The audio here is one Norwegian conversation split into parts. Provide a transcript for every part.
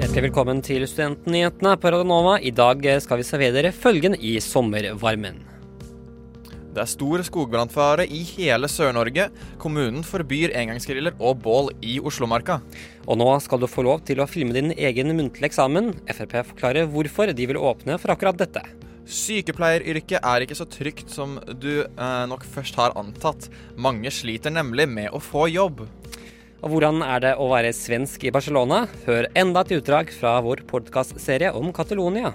Hjertelig velkommen til Studentnyhetene på Radionova. I dag skal vi servere dere følgende i sommervarmen. Det er stor skogbrannfare i hele Sør-Norge. Kommunen forbyr engangsgriller og bål i Oslomarka. Og nå skal du få lov til å filme din egen muntlige eksamen. Frp forklarer hvorfor de vil åpne for akkurat dette. Sykepleieryrket er ikke så trygt som du eh, nok først har antatt. Mange sliter nemlig med å få jobb. Og hvordan er det å være svensk i Barcelona? Hør enda et utdrag fra vår podkastserie om Catalonia.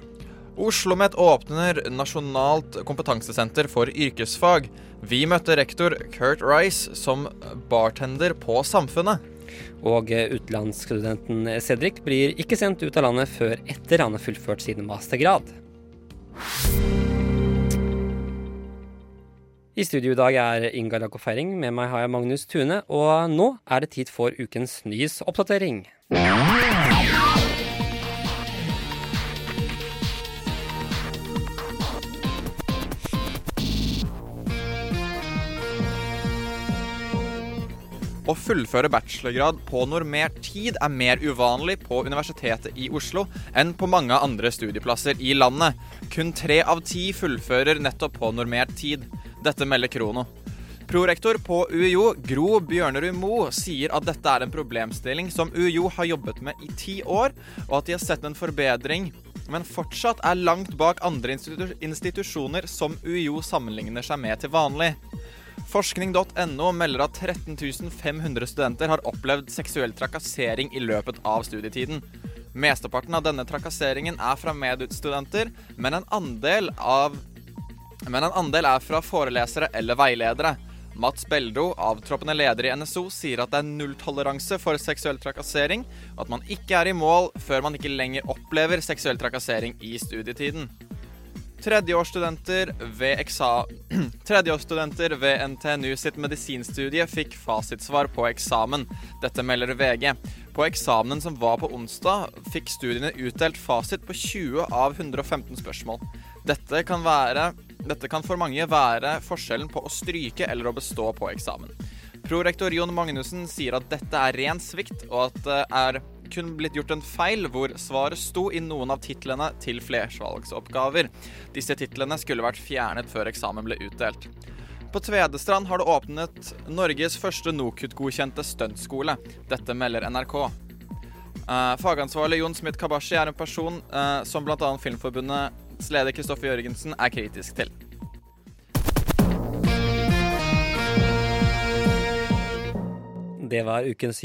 OsloMet åpner nasjonalt kompetansesenter for yrkesfag. Vi møtte rektor Kurt Rice som bartender på Samfunnet. Og utenlandsstudenten Cedric blir ikke sendt ut av landet før etter han har fullført sin mastergrad. I studio i dag er Inga Lago Feiring. Med meg har jeg Magnus Tune. Og nå er det tid for ukens nyhetsoppdatering. Å fullføre bachelorgrad på normert tid er mer uvanlig på Universitetet i Oslo enn på mange andre studieplasser i landet. Kun tre av ti fullfører nettopp på normert tid. Dette melder Krono. Prorektor på UiO, Gro Bjørnerud Moe, sier at dette er en problemstilling som UiO har jobbet med i ti år, og at de har sett en forbedring, men fortsatt er langt bak andre institusjoner som UiO sammenligner seg med til vanlig. Forskning.no melder at 13 500 studenter har opplevd seksuell trakassering i løpet av studietiden. Mesteparten av denne trakasseringen er fra medutstudenter, men en andel av men en andel er fra forelesere eller veiledere. Mats Beldo, avtroppende leder i NSO, sier at det er nulltoleranse for seksuell trakassering, og at man ikke er i mål før man ikke lenger opplever seksuell trakassering i studietiden. Tredjeårsstudenter ved, Tredjeårsstudenter ved NTNU sitt medisinstudie fikk fasitsvar på eksamen. Dette melder VG. På eksamenen som var på onsdag, fikk studiene utdelt fasit på 20 av 115 spørsmål. Dette kan, være, dette kan for mange være forskjellen på å stryke eller å bestå på eksamen. Prorektor Jon Magnussen sier at dette er ren svikt, og at det er kun blitt gjort en feil hvor svaret sto i noen av titlene til flervalgsoppgaver. Disse titlene skulle vært fjernet før eksamen ble utdelt. På Tvedestrand har det åpnet Norges første NOKUT-godkjente stuntskole. Dette melder NRK. Uh, fagansvarlig Jon Smith Kabashi er en person uh, som bl.a. Filmforbundets leder Kristoffer Jørgensen er kritisk til. Det var ukens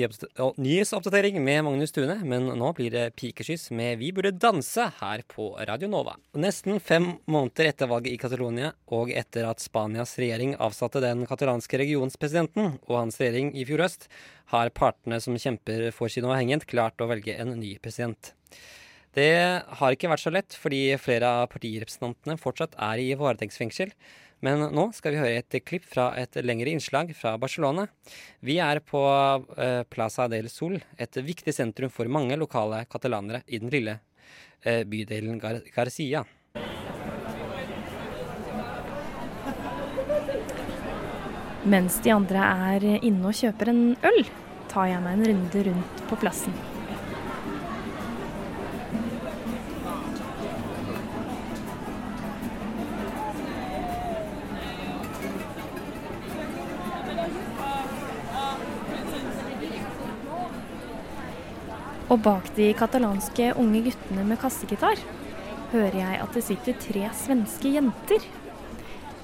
nyhetsoppdatering med Magnus Tune, men nå blir det pikeskyss med Vi burde danse her på Radio Nova. Nesten fem måneder etter valget i Catalonia, og etter at Spanias regjering avsatte den katalanske regionspresidenten og hans regjering i fjor høst, har partene som kjemper for sin uavhengighet, klart å velge en ny president. Det har ikke vært så lett, fordi flere av partirepresentantene fortsatt er i varetektsfengsel. Men nå skal vi høre et klipp fra et lengre innslag fra Barcelona. Vi er på eh, Plaza del Sol, et viktig sentrum for mange lokale katalanere i den lille eh, bydelen Gar Garcia. Mens de andre er inne og kjøper en øl, tar jeg meg en runde rundt på plassen. Og bak de katalanske unge guttene med kassegitar hører jeg at det sitter tre svenske jenter.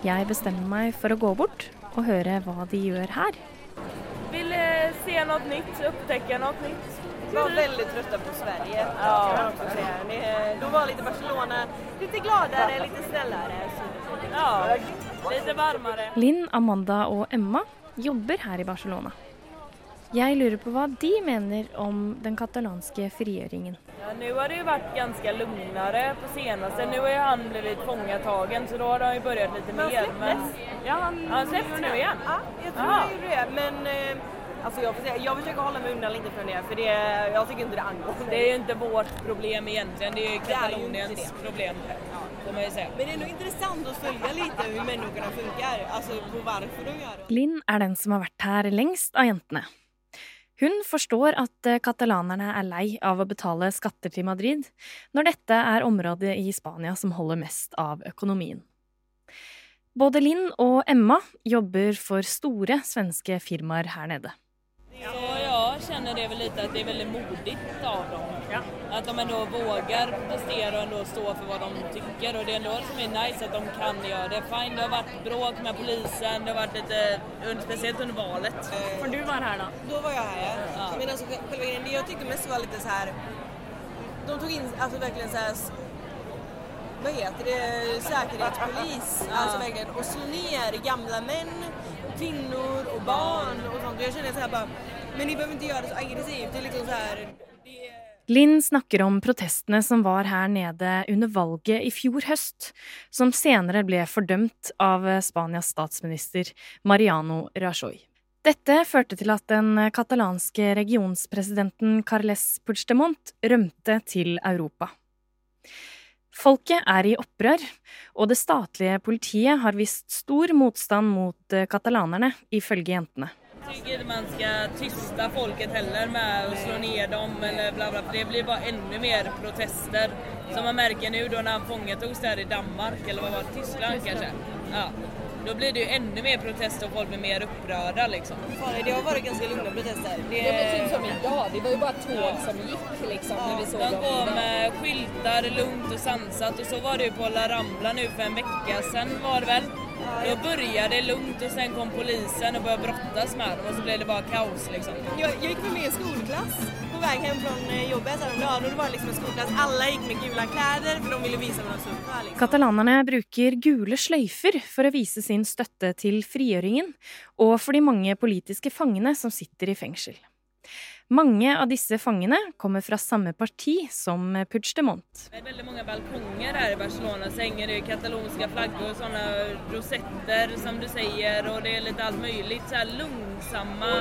Jeg bestemmer meg for å gå bort og høre hva de gjør her. Vil eh, se noe nytt, oppdage noe nytt. Var veldig trøtte på Sverige. Ja. Ni, de var litt Barcelona. Litt gladere, litt snillere. Ja, litt varmere. Linn, Amanda og Emma jobber her i Barcelona. Jeg lurer på hva de mener om den katalanske frigjøringen. Ja, nå har det jo vært ganske roligere på seneste. Nå har ju han litt fångatagen så da har de jo begynt litt Men han mer. släpptes. Ja, han, han släppts nå igjen. Ja, jeg tror Aha. han gjør det. Men eh, altså, jeg, får jeg jag försöker hålla mig undan lite från det for det, jag tycker inte det angår. Det er jo ikke vårt problem egentlig, det er ju Det är Kataloniens det. problem. Men det er noe interessant å følge litt hvordan menneskene funkar, Altså på hvorfor de gjør det. Linn er den som har vært her lengst av jentene. Hun forstår at eh, katalanerne er lei av å betale skatter til Madrid, når dette er området i Spania som holder mest av økonomien. Både Linn og Emma jobber for store svenske firmaer her nede. Så jeg kjenner det vel litt at det er veldig modigt av dem. Att de ändå vågar protestera och ändå stå för vad de tycker. Och det är ändå det som är nice att de kan göra det. Fine, det har varit bråk med polisen, det har varit lite, speciellt under valet. For du var her da? Då var jag här ja. Ja. Men alltså själva grejen, det jag tyckte mest var lite så här. De tog in alltså verkligen så här. Vad heter det? Säkerhetspolis. Alltså verkligen. Och slå ner gamla män, kvinnor och barn och sånt. Och jag kände så här bara. Men ni behöver inte göra det så aggressivt. Det är liksom så här. Linn snakker om protestene som var her nede under valget i fjor høst, som senere ble fordømt av Spanias statsminister Mariano Rajoy. Dette førte til at den katalanske regionspresidenten Carles Puigdemont rømte til Europa. Folket er i opprør, og det statlige politiet har vist stor motstand mot katalanerne, ifølge jentene. Tycker inte man ska tysta folket heller med att slå ner dem eller bla bla. För det blir bara ännu mer protester. Som man märker nu då när han fångatogs där i Danmark, eller vad var det? Tyskland kanske? Ja. Då blir det ju ännu mer protester och folk blir mer upprörda liksom. Fan, det har varit ganska lugna protester. Det Ja men typ som idag, det var ju bara tåg som gick liksom när vi såg De dem går med skyltar lugnt och sansat och så var det ju på La Rambla nu för en vecka sedan var det väl. Då började det lugnt och sen kom polisen och började brottas med dem och så blev det bara kaos liksom. Jag, jag gick med en skolklass på väg hem från eh, jobbet häromdagen och det var liksom en skolklass. Alla gick med gula kläder för de ville visa vad de stod för. Liksom. Katalanerne bruker gule sløyfer for å vise sin støtte til frigjøringen, og for de mange politiske fangene som sitter i fengsel. Mange av disse fangene kommer fra samme parti som Puigdemont. Det er veldig mange balkonger her i Barcelona så henger det katalonske flagger, sånne och sådana rosetter som du sier, og det er litt alt mulig. Så langsomme,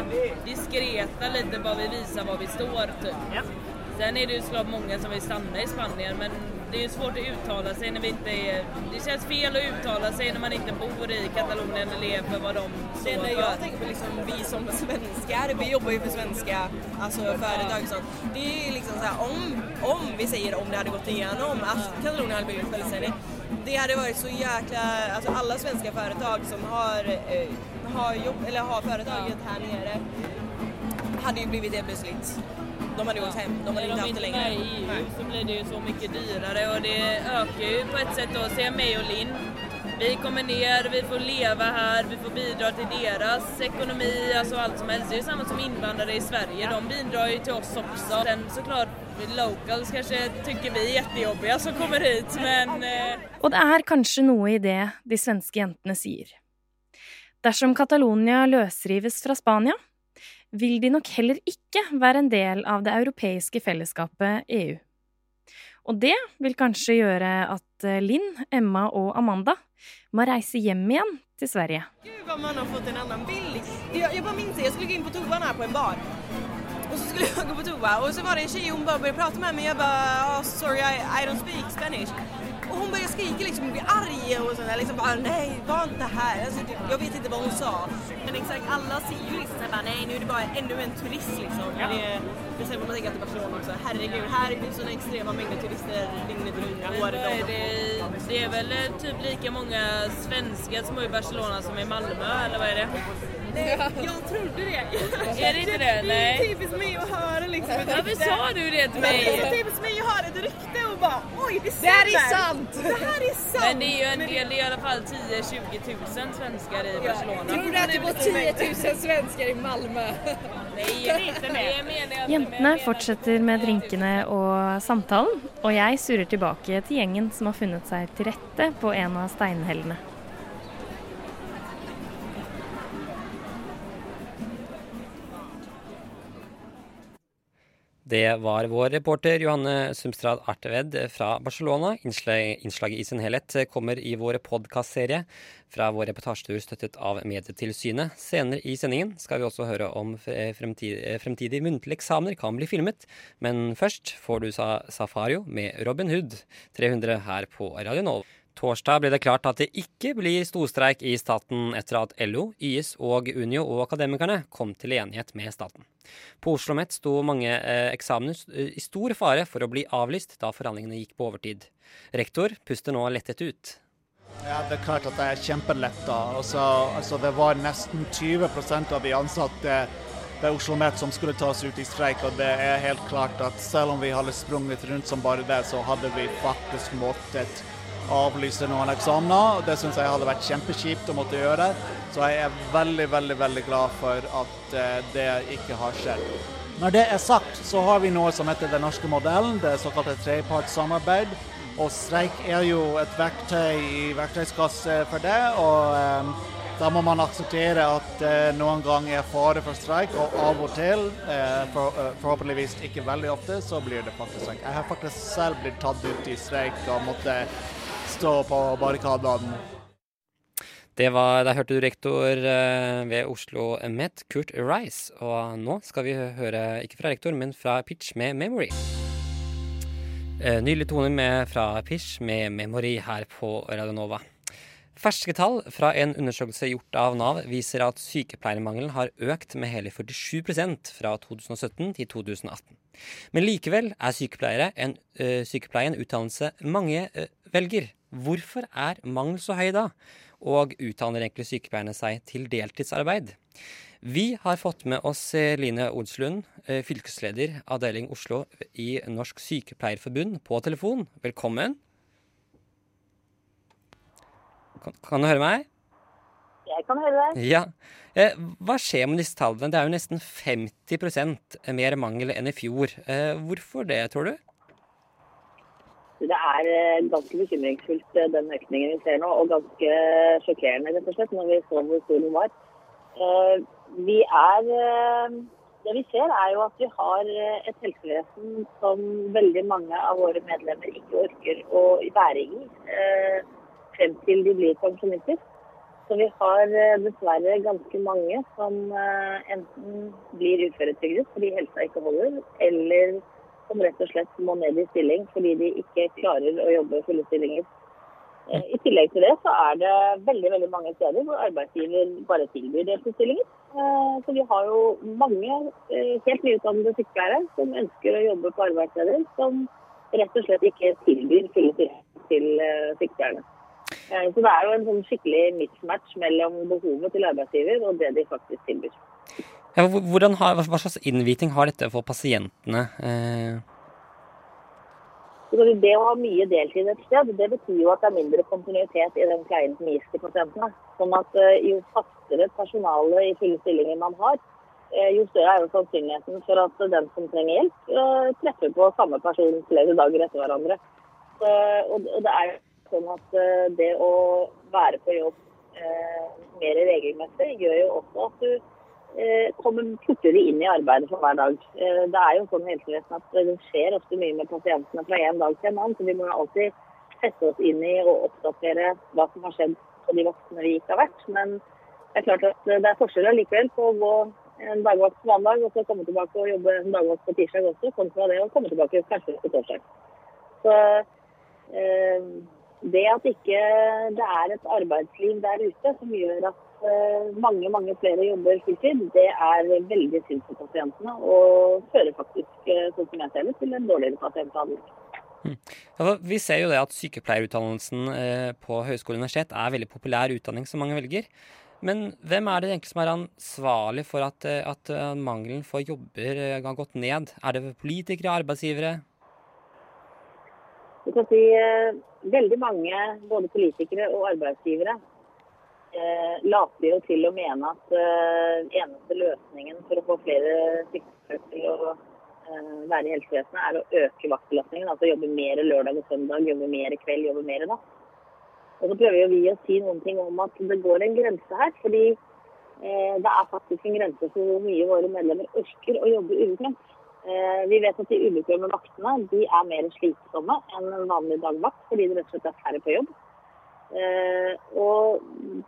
diskrete, litt bare vi viser hvor vi står typ. Sen är det ju såklart många som vill stanna i Spanien men det är ju svårt att uttala sig när vi inte är... Det känns fel att uttala sig när man inte bor i Katalonien eller lever vad de Det står för. jag tänker på liksom, vi som svenskar, vi jobbar ju för svenska alltså, företag och sånt. Det är ju liksom så här, om, om vi säger om det hade gått igenom att Katalonien hade blivit självständigt. Det hade varit så jäkla, alltså alla svenska företag som har, eh, har, jobb, eller har företaget här nere hade ju blivit det plötsligt. De hade gått hem, de hade inte de haft det med längre. i EU Nej. så blir det ju så mycket dyrare och det ökar ju på ett sätt då. Se mig och Linn. Vi kommer ner, vi får leva här, vi får bidra till deras ekonomi, alltså allt som helst. Det är ju samma som invandrare i Sverige, de bidrar ju till oss också. Sen såklart, locals kanske tycker vi är jättejobbiga som kommer hit, men eh, Og det er kanskje noe i det de svenske jentene sier. Dersom Catalonia løsrives fra Spania, vil de nok heller ikke være en del av det europeiske fellesskapet EU. Og det vil kanskje gjøre at eh, Linn, Emma og Amanda må reise hjem igjen til Sverige. Gud hva man har fått en annen bild. Jeg, jeg bare minns jeg skulle gå inn på toan her på en bar. Och så skulle jeg gå på toa og så var det en tjej bare begynte å prate med meg. Jeg bare oh, sorry I, I don't speak Spanish. Og hun begynte å skrike liksom, bli arg og sånn. liksom bare nej, var här. her jeg jag vet ikke hva hun sa. Men exakt, alle sier jo liksom såhär 'Nei, nå er det bare ännu en turist liksom. Ja. Det, det ser man det er Barcelona også. Herregud, her er det sånne extrema mengder turister dygnet men året om. det, det vel väl eh, typ lika mange svensker som bor i Barcelona som i Malmö, eller hva er det? Nej, jag trodde det. Är det inte det? Det är Nej. typiskt mig att höra liksom ett Varför rykte. sa du det till Det är mig? typiskt mig att höra ett rykte och bara oj det stämmer. Det här är sant! Det här är sant. Men det är ju en del, det är i alla fall 10-20 tusen svenskar i Barcelona. Tror du att det var 10 000 svenskar i Malmö? Nej, Jentene fortsetter med drinkene og samtalen, og jeg surrer tilbake til gjengen som har funnet seg til rette på en av steinhellene. Det var vår reporter Johanne Sumstrad Arteved fra Barcelona. Innslaget i sin helhet kommer i vår podkastserie fra vår reportasjetur støttet av Medietilsynet. Senere i sendingen skal vi også høre om fremtidige, fremtidige muntlige eksamener kan bli filmet. Men først får du Safario med Robin Hood 300 her på Radio Nova. Torsdag ble det klart at det ikke blir storstreik i staten etter at LO, YS og Unio og Akademikerne kom til enighet med staten. På Oslo OsloMet sto mange eh, eksamener i stor fare for å bli avlyst da forhandlingene gikk på overtid. Rektor puster nå lettet ut. Ja, Det er klart at det er kjempeletta. Altså, altså, det var nesten 20% av de ansatte ved Oslo OsloMet som skulle tas ut i streik. Og det er helt klart at selv om vi hadde sprunget rundt som bare det, så hadde vi faktisk måttet avlyse noen eksamener. Det syns jeg hadde vært kjempekjipt å måtte gjøre. Så jeg er veldig, veldig, veldig glad for at eh, det ikke har skjedd. Når det er sagt, så har vi noe som heter den norske modellen, det såkalte trepartssamarbeid. Og streik er jo et verktøy i verktøyskasse for det. og eh, da må man akseptere at eh, noen ganger er fare for streik, og av og til, eh, for, eh, forhåpentligvis ikke veldig ofte, så blir det faktisk streik. Jeg har faktisk selv blitt tatt ut i streik og måtte stå på barrikadene. Det var, Der hørte du rektor eh, ved Oslo Met, Kurt Rice. Og nå skal vi høre, ikke fra rektor, men fra Pitch med Memory. Nylig tone med, fra Pitch med Memory her på Radionova. Ferske tall fra en undersøkelse gjort av Nav viser at sykepleiermangelen har økt med hele 47% fra 2017 til 2018. Men likevel er sykepleiere en, ø, sykepleie en utdannelse mange ø, velger. Hvorfor er mangel så høy da? Og utdanner egentlig sykepleierne seg til deltidsarbeid? Vi har fått med oss Line Odslund, eh, fylkesleder avdeling Oslo i Norsk Sykepleierforbund, på telefon. Velkommen. Kan, du høre meg? Jeg kan høre deg. Ja. Eh, hva skjer med disse tallene? Det er jo nesten 50% mer mangel enn i fjor. Eh, hvorfor det, tror du? Det er eh, ganske bekymringsfullt eh, den økningen vi ser nå, og ganske sjokkerende rett og slett når vi så hvor stor den var. Eh, vi er, det vi ser er jo at vi har et helsevesen som veldig mange av våre medlemmer ikke orker å være i frem til de blir pensjonister. Så vi har dessverre ganske mange som enten blir uføretrygdet fordi helsa ikke holder, eller som rett og slett må ned i stilling fordi de ikke klarer å jobbe fulle stillinger. Eh, I tillegg til det så er det veldig veldig mange steder hvor arbeidsgiver bare tilbyr deltidsstillinger. Eh, så vi har jo mange eh, helt nyutdannede sykepleiere som ønsker å jobbe på arbeidsleder, som rett og slett ikke tilbyr fulle stillinger til sykepleierne. Så det er jo en sånn skikkelig mismatch mellom behovet til arbeidsgiver og det de faktisk tilbyr. Ja, har, hva slags innviting har dette for pasientene? Eh? Det å ha mye deltid et sted, det betyr jo at det er mindre kontinuitet i den pleien som gis til pasientene. Sånn at eh, Jo fastere personale i fulle stillinger man har, eh, jo større er jo sannsynligheten for at den som trenger hjelp, treffer på samme person flere dager etter hverandre. Så, og, det er sånn at det å være på jobb mer regelmessig gjør jo også at du kommer fortere inn i arbeidet for hver dag. Eh, det er jo sånn i helsevesenet at det skjer ofte mye med pasientene fra en dag til en annen, så vi må alltid sette oss inn i og oppdatere hva som har skjedd på de vaktene vi ikke har vært. Men det er klart at det er forskjell allikevel på å gå en dagvakt på mandag og så komme tilbake og jobbe en dagvakt på tirsdag også, kontra det å komme tilbake kanskje på torsdag. Så eh, det at ikke det er et arbeidsliv der ute som gjør at Eh, mange mange flere jobber fulltid, det er veldig synd for pasientene. Og fører faktisk, eh, sånn som jeg ser det, til en dårligere pasientbehandling. Mm. Ja, vi ser jo det at sykepleierutdannelsen eh, på høyskole og universitet er veldig populær utdanning som mange velger. Men hvem er det egentlig som er ansvarlig for at, at mangelen for jobber har gått ned? Er det politikere, arbeidsgivere? Du kan si veldig mange, både politikere og arbeidsgivere, eh, later jo til å mene at eh, eneste løsningen for å få flere sykepleiere til å eh, være i helsevesenet, er å øke vaktbelastningen. Altså jobbe mer lørdag og søndag, jobbe mer kveld, jobbe mer natt. Og så prøver jo vi å si noen ting om at det går en grense her. fordi eh, det er faktisk en grense for hvor mye våre medlemmer orker å jobbe ubekvemt. Eh, vi vet at de ubekvemme vaktene de er mer slitsomme enn en vanlig dagvakt, fordi det rett og slett er færre på jobb. Eh, og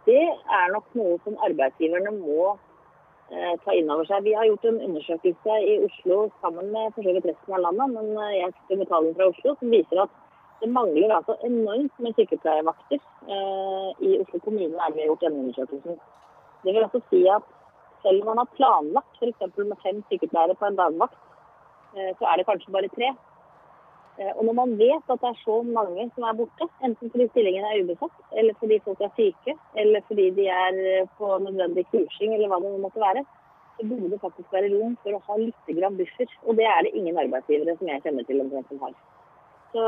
det er nok noe som arbeidsgiverne må eh, ta inn over seg. Vi har gjort en undersøkelse i Oslo sammen med for resten av landet, men jeg jeg skal betaling fra Oslo, som viser at det mangler altså enormt med sykepleiervakter. Eh, I Oslo kommune er vi gjort denne undersøkelsen. Det vil altså si at selv om man har planlagt f.eks. med fem sykepleiere på en dagvakt, eh, så er det kanskje bare tre. Eh, Og når man vet at det er så mange som er borte, enten fordi stillingen er ubesatt, eller fordi folk er syke, eller fordi de er eh, på nødvendig kursing, eller hva det måtte være, så burde det faktisk være rom for å ha litt grann buffer. Og det er det ingen arbeidsgivere som jeg kjenner til omtrent som har. Så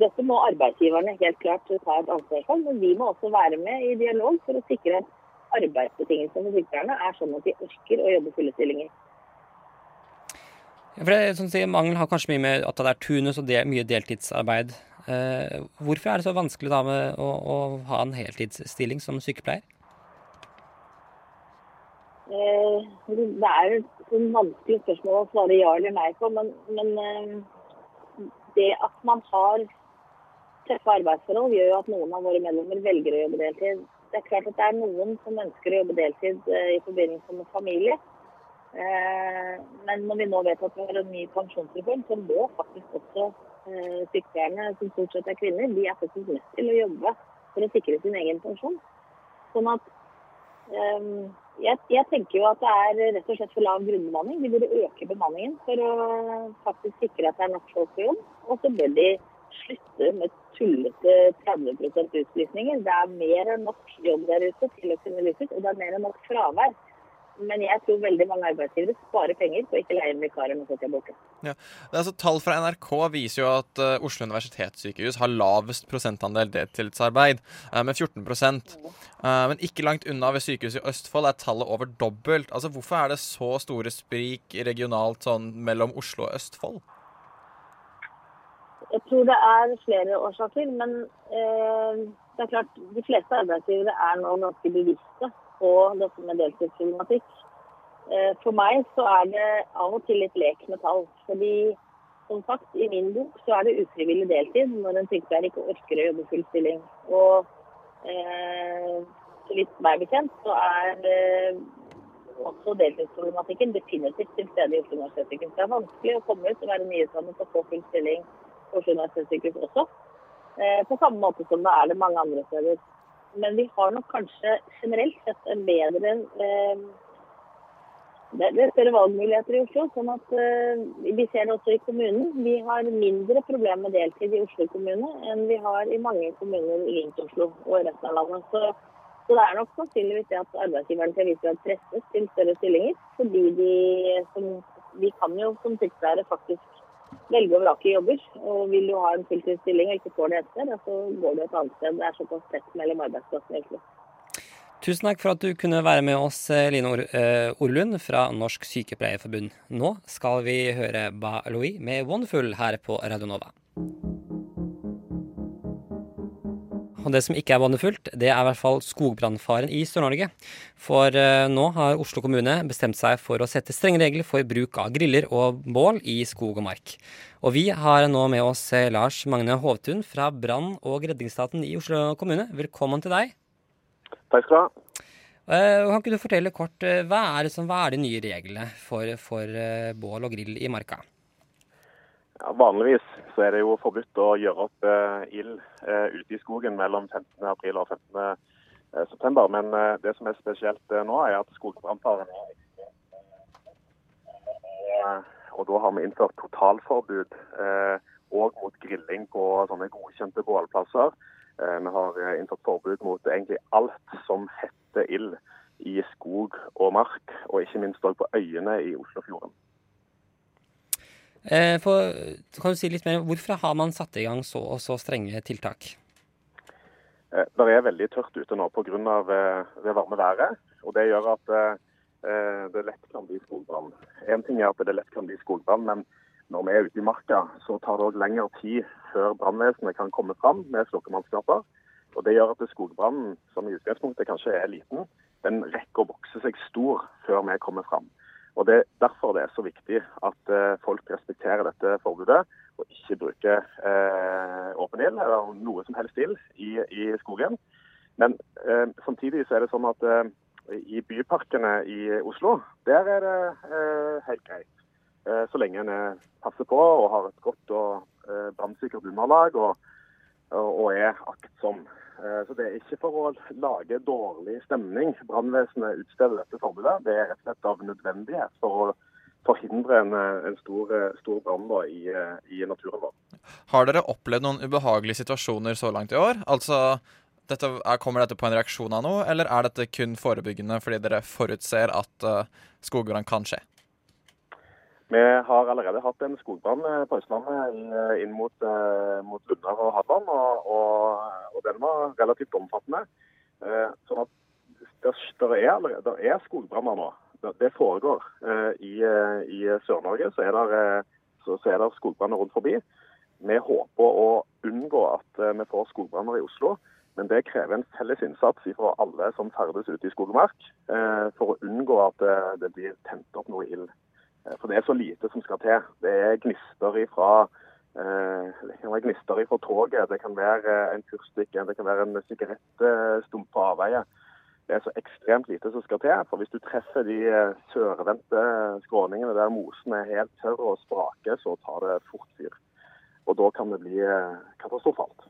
dette må arbeidsgiverne helt klart ta et ansvar for, men vi må også være med i dialog for å sikre at arbeidsbetingelsene for sykepleierne er sånn at de orker å jobbe fulle stillinger. For det, sånn å si, Mangel har kanskje mye med at det er turnus og del, mye deltidsarbeid. Eh, hvorfor er det så vanskelig da med å, å ha en heltidsstilling som sykepleier? Eh, Det er et sånn vanskelig spørsmål å svare ja eller nei på, men, men eh, det at man har tøffe arbeidsforhold, gjør jo at noen av våre medlemmer velger å jobbe deltid. Det er klart at det er noen som ønsker å jobbe deltid eh, i forbindelse med familie. Eh, Men når vi nå vet at vi har en ny pensjonsreform, så må faktisk også eh, sykepleierne, som stort sett er kvinner, de er faktisk nødt til å jobbe for å sikre sin egen pensjon. Sånn at eh, jeg, jeg tenker jo at det er rett og slett for lav grunnbemanning. Vi burde øke bemanningen for å faktisk sikre at det er nok folk på jobb. Og så bør de slutte med tullete 30 utlysninger. Det er mer enn nok jobb der ute til å kunne lyses, og det er mer enn nok fravær. Men jeg tror veldig mange arbeidsgivere sparer penger på ikke leie inn vikarer når folk er borte. Ja. Det er altså, tall fra NRK viser jo at uh, Oslo universitetssykehus har lavest prosentandel deltidsarbeid, uh, med 14 uh, Men ikke langt unna ved sykehuset i Østfold er tallet over dobbelt. Altså, Hvorfor er det så store sprik regionalt sånn mellom Oslo og Østfold? Jeg tror det er flere årsaker, men eh, det er klart de fleste arbeidsgivere er nå ganske bevisste på dette med deltidsproblematikk. Eh, for meg så er det av og til litt lek med tall. Fordi som sagt, i min bok så er det ufrivillig deltid når en sykepleier ikke orker å jobbe full stilling. Og eh, vidt meg bekjent så er eh, også deltidsproblematikken definitivt til stede i Oslo universitetssykehus. Det er vanskelig å komme ut og være nyutdannet og få full stilling på Oslo universitetssykehus også. Eh, på samme måte som det er det mange andre steder. Men vi har nok kanskje generelt sett en bedre eh, det er større valgmuligheter i Oslo. sånn at eh, Vi ser det også i kommunen. Vi har mindre problemer med deltid i Oslo kommune enn vi har i mange kommuner rundt Oslo og i resten av landet. Så, så det er nok sannsynligvis det at arbeidsgiverne til grad presses til større stillinger. Fordi de som, vi kan jo som sykepleiere faktisk velge og vrake jobber. Og vil du ha en fulltidsstilling og ikke får det etter, så går du et annet sted. Det er såpass tett mellom arbeidsplassene egentlig. Tusen takk for at du kunne være med oss, eh, Line Or eh, Orlund fra Norsk Sykepleierforbund. Nå skal vi høre Ba Louis med Wonderful her på Radio Nova. Og det som ikke er wonderfullt, det er i hvert fall skogbrannfaren i Sør-Norge. For eh, nå har Oslo kommune bestemt seg for å sette strenge regler for bruk av griller og bål i skog og mark. Og vi har nå med oss eh, Lars Magne Hovtun fra brann- og redningsstaten i Oslo kommune. Velkommen til deg. Takk skal du ha. Eh, kan ikke du fortelle kort, hva er, det som, hva er de nye reglene for, for bål og grill i marka? Ja, vanligvis så er det jo forbudt å gjøre opp eh, ild eh, ute i skogen mellom 15. april og 15. eh. Men eh, det som er spesielt eh, nå, er at skogbrannfaren eh, Og da har vi innført totalforbud og mot grilling på sånne godkjente bålplasser. Vi har innført forbud mot egentlig alt som heter ild i skog og mark, og ikke minst òg på øyene i Oslofjorden. Eh, for, kan du si litt mer, Hvorfor har man satt i gang så, så strenge tiltak? Eh, Det er veldig tørt ute nå pga. Eh, det varme været. og Det gjør at eh, eh, det lett kan bli skogbrann. En ting er at det lett kan bli skogbrann, men når vi er ute i marka, så tar det òg lengre tid før brannvesenet kan komme fram med slokkemannskaper. Og Det gjør at skogbrannen, som i utgangspunktet kanskje er liten, den rekker å vokse seg stor før vi kommer fram. Og det er Derfor det er så viktig at eh, folk respekterer dette forbudet og ikke bruker eh, åpen ild eller noe som helst ild i, i skogen. Men eh, samtidig så er det sånn at eh, i byparkene i Oslo, der er det eh, helt greit. Eh, så lenge en passer på og har et godt og brannsikkert underlag og, og, er aktsom. Så Det er ikke for å lage dårlig stemning brannvesenet utsteder dette forbudet. Det er rett og slett av nødvendighet for å forhindre en, en stor, stor brann i, i, naturen vår. Har dere opplevd noen ubehagelige situasjoner så langt i år? Altså, dette, Kommer dette på en reaksjon av noe, eller er dette kun forebyggende fordi dere forutser at uh, skogbrann kan skje? Vi har allerede hatt en skogbrann eh, på Østlandet inn mot, uh, mot Lunder og Hadeland, og, og, og, den var relativt omfattende. Så sånn at det, er, der er skogbranner nå. Det, foregår. I, i Sør-Norge så, så, er det skogbranner rundt forbi. Vi håper å unngå at vi får skogbranner i Oslo. Men det krever en felles innsats fra alle som ferdes ute i skog og mark, eh, for å unngå at det blir tent opp noe ild. Eh, for det er så lite som skal til. Det er gnister ifra eh, det kan være gnister ifra toget, det kan være en fyrstikk, det kan være en sigarettstump på avveie. Det er så ekstremt lite som skal til. For hvis du treffer de sørvendte skråningene der mosen er helt tørr og spraker, så tar det fort fyr. Og da kan det bli katastrofalt.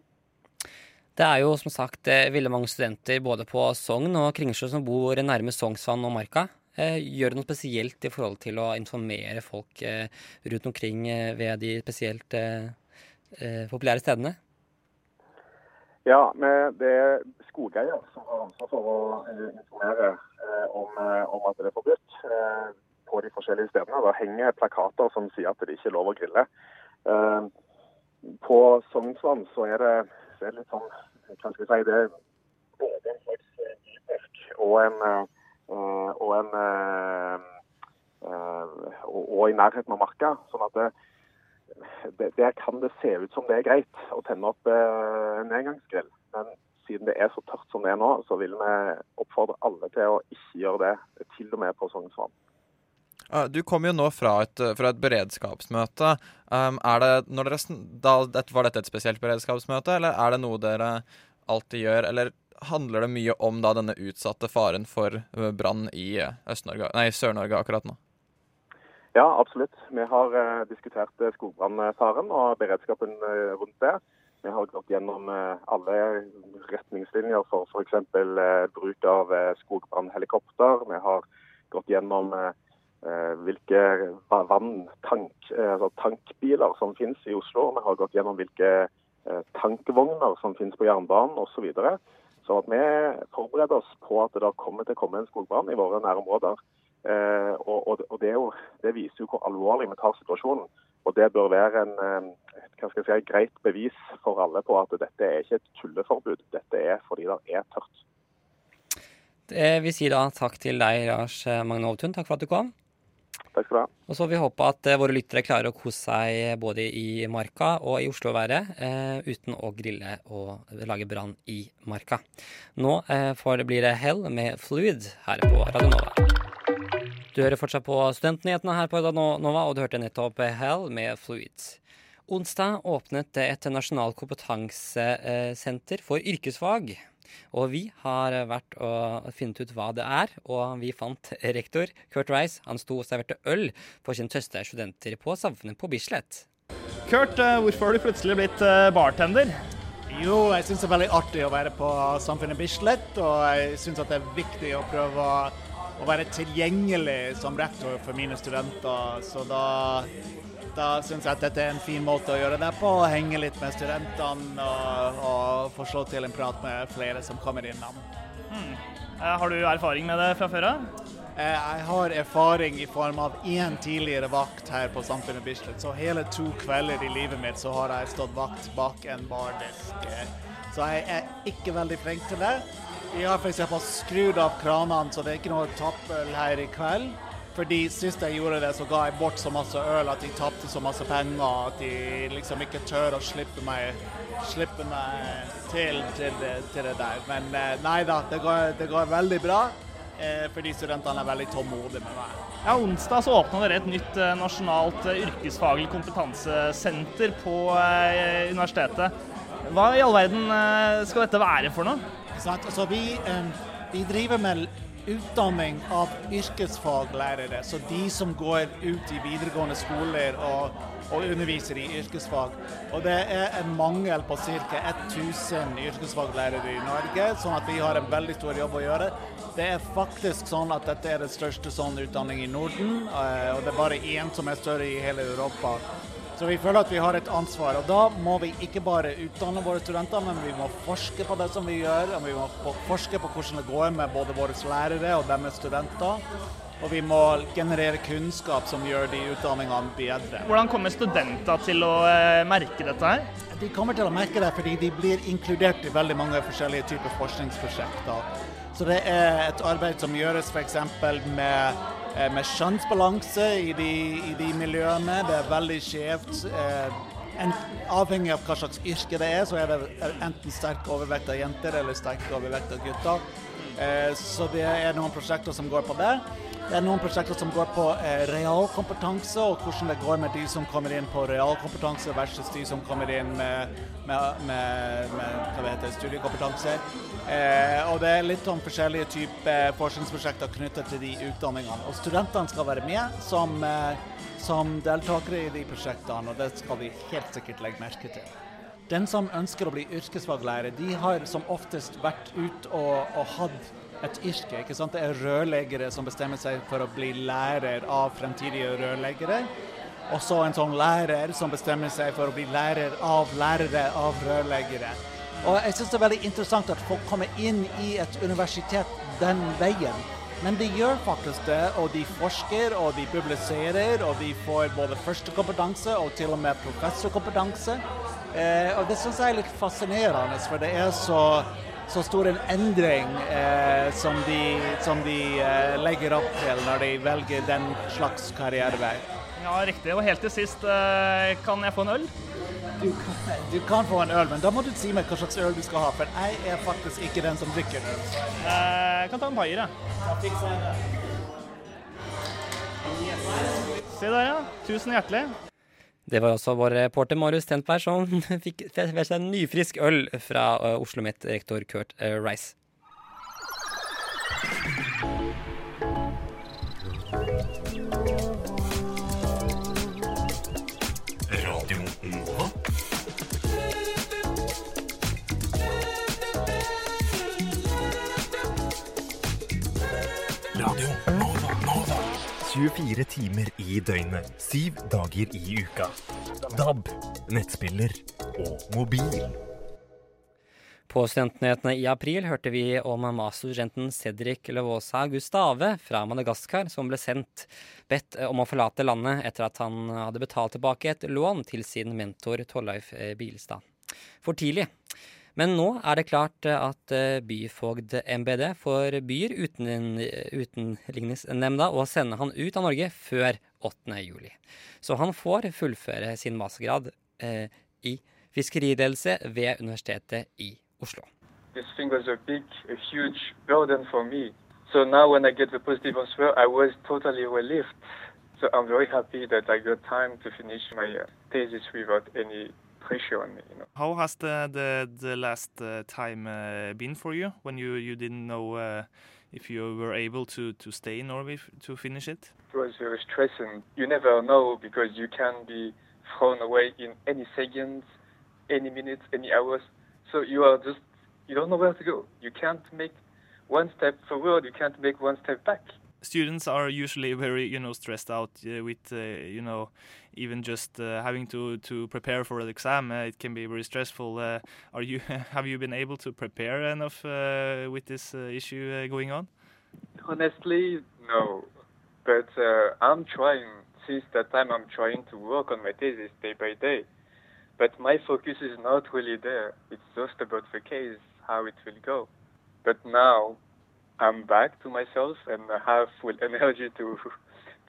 Det er jo som sagt eh, veldig mange studenter både på Sogn og Kringsjø som bor nærme Sognsvann og Marka. Eh, gjør det noe spesielt i forhold til å informere folk eh, rundt omkring ved de spesielt populære stedene? Ja, det er skogeier som har ansvar for å informere om, om at det er forbudt på de forskjellige stedene. Det henger plakater som sier at det ikke er lov å grille. På Sognsvann så er det det er litt sånn hva skal vi si, det er både en slags bypark og en, og, en uh, og, og, i nærheten av marka. sånn at det, det, Der kan det se ut som det er greit å tenne opp en engangsgrill. Men siden det er så tørt som det er nå, så vil vi oppfordre alle til å ikke gjøre det, til og med på Sognsvann. Du kommer jo nå fra et, fra et beredskapsmøte. Um, det, dere, da, var dette et spesielt beredskapsmøte, eller er det noe dere alltid gjør? Eller handler det mye om da, denne utsatte faren for uh, brann i Sør-Norge akkurat nå? Ja, absolutt. Vi har uh, diskutert skogbrannfaren og beredskapen uh, rundt det. Vi har gått gjennom uh, alle retningslinjer for f.eks. Bruk av skogbrannhelikopter. Vi har gått gjennom Eh, hvilke vanntank, eh, altså tankbiler som finnes i Oslo. Vi har gått gjennom hvilke eh, tankvogner som finnes på jernbanen osv. Så, videre. Så vi forbereder oss på at det kommer til å komme en skogbrann i våre nærområder. Og, og, og det, jo, det, viser jo hvor alvorlig vi tar situasjonen. Og det bør være en, jeg si, greit bevis for alle på at dette er ikke et tulleforbud. Dette er fordi det er tørt. Det vil si da takk til deg, Lars Magne Ovtun. Takk for at du kom. Takk skal du ha. Og så får vi håpe at uh, våre lyttere klarer å kose seg både i Marka og i Oslo-været eh, uten å grille og lage brann i Marka. Nå uh, blir det Hell med Fluid her på Radio Nova. Du hører fortsatt på Studentnyhetene her på Nova, og du hørte nettopp Hell med Fluid. Onsdag åpnet et nasjonalt kompetansesenter for yrkesfag. Og vi har vært og funnet ut hva det er, og vi fant rektor Kurt Rice. Han sto og serverte øl for sine tøste studenter på Samfunnet på Bislett. Kurt, eh, hvorfor har du plutselig blitt eh, bartender? Jo, jeg syns det er veldig artig å være på Samfunnet Bislett, og jeg syns det er viktig å prøve å, å være tilgjengelig som rektor for mine studenter. Så da da syns jeg at dette er en fin måte å gjøre det på. Henge litt med studentene og, og få slå til en prat med flere som kommer innom. Hmm. Eh, har du erfaring med det fra før av? Eh, jeg har erfaring i form av én tidligere vakt her på Samfunnet Bislett. Så hele to kvelder i livet mitt så har jeg stått vakt bak en bardisk. Så jeg er ikke veldig flink til det. Vi har f.eks. skrudd av kranene, så det er ikke noe tappøl her i kveld. Fordi sist jeg gjorde det, så ga jeg bort så masse øl at de tapte så masse penger at de liksom ikke tør å slippe meg, slippe meg til, til, det, til det der. Men eh, nei da, det går, det går, veldig bra. eh, fordi studentene er veldig tålmodige med meg. Ja, Onsdag så åpna dere et nytt eh, nasjonalt eh, yrkesfaglig kompetansesenter på universitetet. Hva i all verden skal dette være for noe? Altså, vi, vi driver med utdanning av yrkesfaglærere, så de som går ut i videregående skoler og, og underviser i yrkesfag. Og det er en mangel på ca. 1000 yrkesfaglærere i Norge, sånn at vi har en veldig stor jobb å gjøre. Det er faktisk sånn at dette er den største sånn utdanning i Norden, eh, og det er bare én som er større i hele Europa. Så vi føler at vi har et ansvar. Og da må vi ikke bare utdanne våre studenter, men vi må forske på det som vi gjør. Og vi må forske på hvordan det går med både våre lærere og deres studenter. Og vi må generere kunnskap som gjør de utdanningene bedre. Hvordan kommer studenter til å eh, merke dette her? De kommer til å merke det fordi de blir inkludert i veldig mange forskjellige typer forskningsprosjekter. Så det er et arbeid som gjøres f.eks. med med kjønnsbalanse i i de, miljøene. Det er veldig skjevt. Eh, avhengig av hva slags yrke det er, så er det enten sterk overvekt av jenter eller sterk overvekt av gutter. Eh, så det er noen prosjekter som går på det. Det er noen prosjekter som går på eh, realkompetanse, og hvordan det går med de som kommer inn på realkompetanse versus de som kommer inn med, med, med, med heter, studiekompetanse. Eh, og det er litt om forskjellige typer forskningsprosjekter knyttet til de utdanningene. Og studentene skal være med som, eh, som deltakere i de prosjektene, og det skal vi helt sikkert legge merke til. Den som ønsker å bli yrkesfaglærer, de har som oftest vært ute og, og hatt et yrke. ikke sant? Det er rørleggere som bestemmer seg for å bli lærer av fremtidige rørleggere. Og så en sånn lærer som bestemmer seg for å bli lærer av lærere av rørleggere. Og jeg syns det er veldig interessant at folk kommer inn i et universitet den veien. Men de gjør faktisk det, og de forsker og de publiserer, og de får både førstekompetanse og til og med professorkompetanse. Eh, og det syns jeg er litt fascinerende, for det er så så stor en endring eh, som de, som de eh, legger opp til når de velger den slags karrierevei. Ja, riktig. Og helt til sist, eh, kan jeg få en øl? Du kan, du kan, få en øl, men da må du si meg hva slags øl du skal ha. For jeg er faktisk ikke den som drikker øl. Eh, jeg kan ta en paier, jeg. Se der, ja. Tusen hjertelig. Det var også vår reporter Marius Tentberg som fikk ved seg en nyfrisk øl fra uh, Oslo Met-rektor Kurt uh, Rice. Radio. Nova. 24 timer i døgnet, syv dager i uka. DAB, nettspiller og mobil. På Studentnyhetene i april hørte vi om masterstudenten Cedric Levosa Gustave fra Madagaskar, som ble sendt bedt om å forlate landet etter at han hadde betalt tilbake et lån til sin mentor Torleif Bilstad. For tidlig. Men nå er det klart at eh, byfogd MBD forbyr uten, Utenligningsnemnda å sende han ut av Norge før 8. juli. Så han får fullføre sin mastergrad eh, i fiskeriledelse ved Universitetet i Oslo. This thing was a big, a huge for me. So now when I get the positive answer, I was totally relieved. So I'm very happy that I got time to finish my uh, thesis without any pressure on me. You know. How has the the, the last uh, time uh, been for you when you you didn't know uh, if you were able to to stay in Norway to finish it? It was very stressing. You never know because you can be thrown away in any seconds, any minutes, any hours. So you are just you don't know where to go. You can't make one step forward. You can't make one step back students are usually very you know stressed out uh, with uh, you know even just uh, having to to prepare for an exam uh, it can be very stressful. Uh, are you have you been able to prepare enough uh, with this issue going on? Honestly no. But i'm trying. Since that time i'm trying to work on my thesis day by day. But my focus is not really there. It's just about the case how it will go. But now I'm back to myself and I have full energy to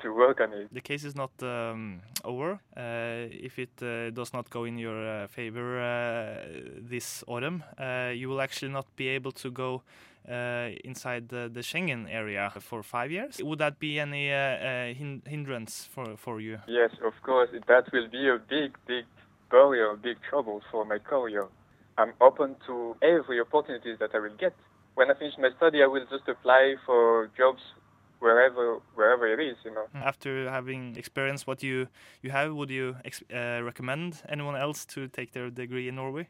to work on it. The case is not um, over. Uh, if it uh, does not go in your uh, favor uh, this autumn, uh, you will actually not be able to go uh, inside the, the Schengen area for five years. Would that be any uh, uh, hin- hindrance for, for you? Yes, of course, that will be a big, big barrier, big trouble for my career. I'm open to every opportunity that I will get. When I finish my study, I will just apply for jobs wherever wherever it is, you know. After having experienced what you, you have, would you uh, recommend anyone else to take their degree in Norway?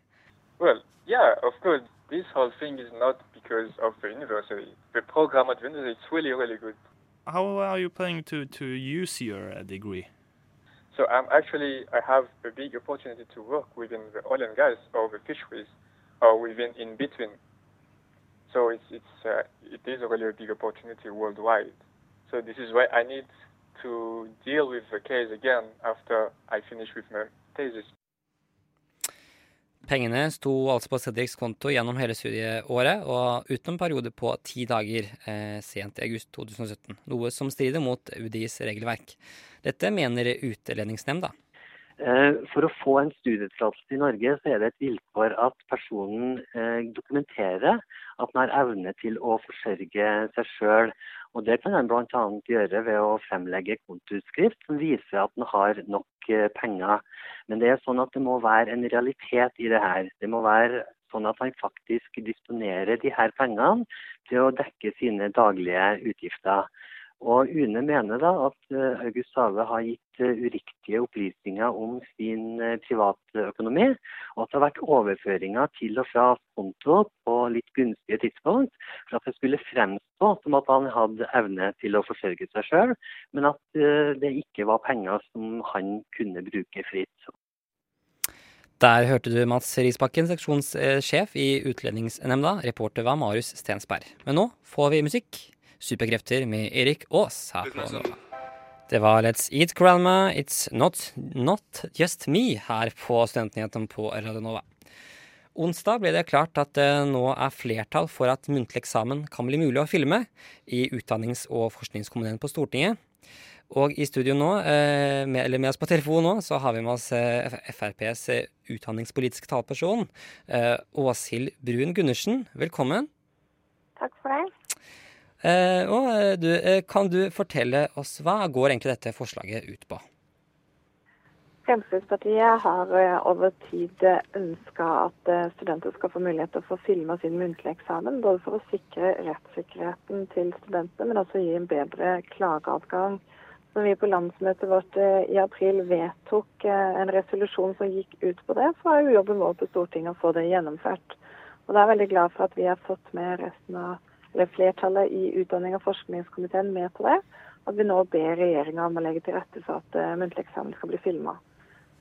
Well, yeah, of course. This whole thing is not because of the university. The program at the university is really, really good. How are you planning to, to use your uh, degree? So I'm actually I have a big opportunity to work within the oil and gas or the fisheries or within in between. So it's it's uh, it is really a big opportunity worldwide. So this is why I need to deal with the case again after I finish with my thesis. Pengene sto altså på Cedrics konto gjennom hele studieåret, og utenom periode på ti dager eh, sent i august 2017, noe som strider mot UDIs regelverk. Dette mener Utlendingsnemnda. Eh, For å få en studietillatelse i Norge, så er det et vilkår at personen eh, dokumenterer at den har evne til å forsørge seg sjøl. Det kan en bl.a. gjøre ved å fremlegge kontoutskrift som viser at den har nok eh, penger. Men det er sånn at det må være en realitet i det her. Det må være sånn at han faktisk disponerer de her pengene til å dekke sine daglige utgifter. Og UNE mener da at eh, August Sale har gitt eh, uriktige opplysninger om sin eh, privatøkonomi, og at det har vært overføringer til og fra konto på litt gunstige tidspunkt, for at det skulle fremstå som at han hadde evne til å forsørge seg sjøl, men at det ikke var penger som han kunne bruke fritt. Der hørte du Mats Risbakken, seksjonssjef i Utlendingsnemnda. Reporter var Marius Stensberg. Men nå får vi musikk. Superkrefter med Erik Aas her på Nova. Det var Let's Eat Grandma, It's Not, not Just Me her på Studentnyhetene på Radio Nova. Onsdag ble det klart at det nå er flertall for at muntlig eksamen kan bli mulig å filme i utdannings- og forskningskomiteen på Stortinget. Og i studio nå, eh, med, eller med oss på telefon nå, så har vi med oss eh, FrPs utdanningspolitiske talsperson, eh, Åshild Brun Gundersen. Velkommen. Takk for det. Eh, og eh, du, eh, kan du fortelle oss hva går egentlig dette forslaget ut på? Fremskrittspartiet har over tid ønska at studenter skal få mulighet til å få filma sin muntlige eksamen, både for å sikre rettssikkerheten til studentene, men også gi en bedre klageadgang. Når vi på landsmøtet vårt i april vedtok en resolusjon som gikk ut på det, så er jo jobben vår på Stortinget å få det gjennomført. Og da er jeg veldig glad for at vi har fått med resten av eller flertallet i utdanning- og forskningskomiteen med på det. At vi nå ber regjeringa om å legge til rette for at uh, muntlig eksamen skal bli filma.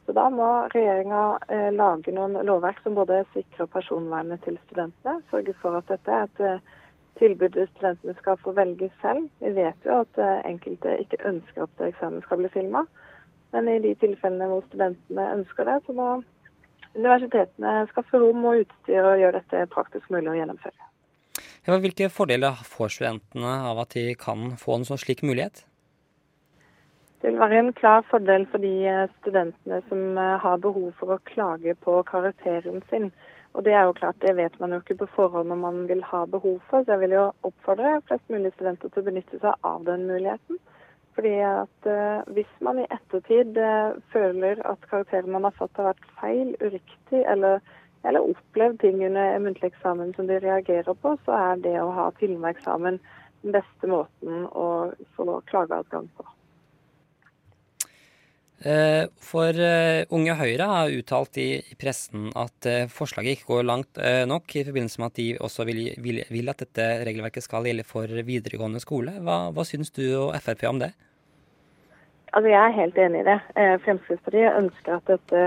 Så da må regjeringa uh, lage noen lovverk som både sikrer personvernet til studentene, sørge for at dette er et uh, tilbud studentene skal få velge selv. Vi vet jo at uh, enkelte ikke ønsker at eksamen skal bli filma. Men i de tilfellene hvor studentene ønsker det, så må universitetene skaffe rom og utstyr og gjøre dette praktisk mulig å gjennomføre. Hvilke fordeler får studentene av at de kan få en sånn slik mulighet? Det vil være en klar fordel for de eh, studentene som eh, har behov for å klage på karakteren sin. Og det er jo klart, det vet man jo ikke på forhånd om man vil ha behov for. Så jeg vil jo oppfordre flest mulig studenter til å benytte seg av den muligheten. Fordi at uh, Hvis man i ettertid føler at karakteren man har fått har vært feil, uriktig eller eller opplevd ting under muntlig eksamen som de reagerer på, så er det å ha filmeksamen den beste måten å få klageadgang på. Eh, for eh, Unge Høyre har uttalt i, pressen at eh, forslaget ikke går langt nok, i forbindelse med at de også vil, vil, vil at dette regelverket skal gjelde for videregående skole. Hva, hva syns du og Frp om det? Altså, Jeg er helt enig i det. Fremskrittspartiet ønsker at dette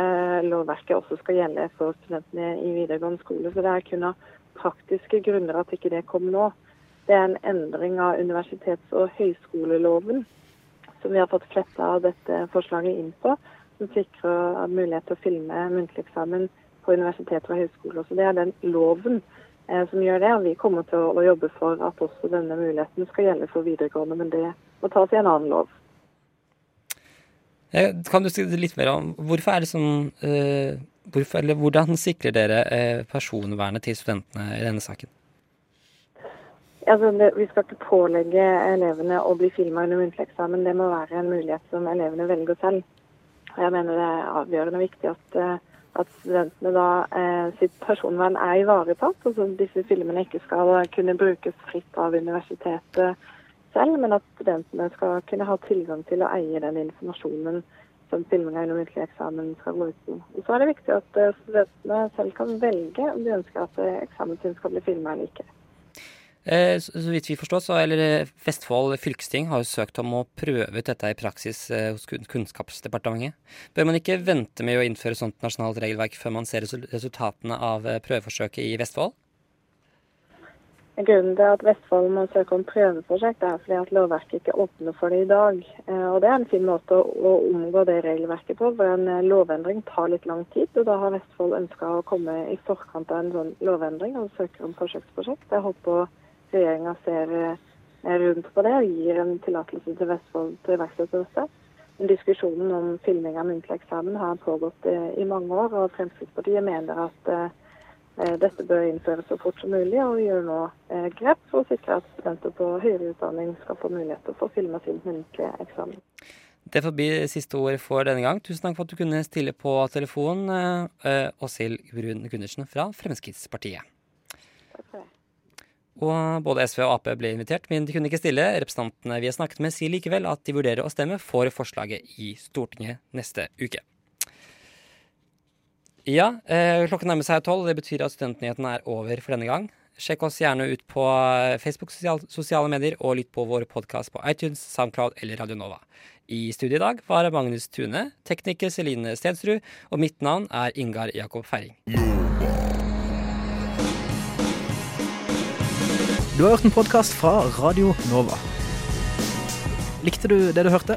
lovverket også skal gjelde for studentene i videregående skole. Så det er kun av praktiske grunner at ikke det kommer nå. Det er en endring av universitets- og høyskoleloven som vi har fått fletta dette forslaget inn på, som sikrer mulighet til å filme muntlig eksamen på universiteter og høyskoler. Så Det er den loven eh, som gjør det. og Vi kommer til å, å jobbe for at også denne muligheten skal gjelde for videregående, men det må tas i en annen lov. Kan du si litt mer om hvorfor er det sånn eh, hvorfor, eller Hvordan sikrer dere eh, personvernet til studentene i denne saken? Altså, det, vi skal ikke pålegge elevene å bli filma under muntlig eksamen. Det må være en mulighet som elevene velger selv. Og Jeg mener det er avgjørende viktig at, eh, at studentene da eh, sitt personvern er ivaretatt. Altså disse filmene ikke skal kunne brukes fritt av universitetet selv, men at studentene skal kunne ha tilgang til å eie den informasjonen som filminga gjennom muntlig eksamen skal gå ut på. Så er det viktig at eh, studentene selv kan velge om de ønsker at eh, eksamen sin skal bli filma eller ikke. Eh, Så vidt vi forstår, så eller Vestfold fylkesting har jo søkt om å prøve ut dette i praksis hos Kunnskapsdepartementet. Bør man ikke vente med å innføre sånt nasjonalt regelverk før man ser resultatene av prøveforsøket i Vestfold? Grunnen til at Vestfold må søke om prøveprosjekt, er fordi at lovverket ikke åpner for det i dag. Eh, Og Det er en fin måte å, omgå det regelverket på. for En eh, lovendring tar litt lang tid. og Da har Vestfold ønska å komme i forkant av en sånn lovendring og søker om forsøksprosjekt. Jeg håper regjeringa ser eh, rundt på det og gir en tillatelse til Vestfold til å iverksette dette. Diskusjonen om filming av muntlig eksamen har pågått i mange år, og Fremskrittspartiet mener at Dette bør innføres så fort som mulig, og vi gjør nå eh, grep for å sikre at studenter på høyere utdanning skal få mulighet til å få filma sin muntlige eksamen. Det får bli siste ord for denne gang. Tusen takk for at du kunne stille på telefon, eh, eh, Åshild Brun Gundersen fra Fremskrittspartiet. Og både SV og Ap ble invitert, men de kunne ikke stille. Representantene vi har snakket med, sier likevel at de vurderer å stemme for forslaget i Stortinget neste uke. Ja, eh, klokken nærmer seg tolv. Det betyr at Studentnyhetene er over for denne gang. Sjekk oss gjerne ut på eh, Facebook, sosial, sosiale medier, og lytt på vår podkast på iTunes, Soundcloud eller Radio Nova. I studio i dag var Magnus Tune, tekniker Celine Stensrud, og mitt navn er Ingar Jakob Feiring. Du har hørt en podkast fra Radio Nova. Likte du det du hørte?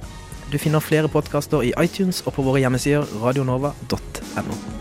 Du finner flere podkaster i iTunes og på våre hjemmesider radionova.no.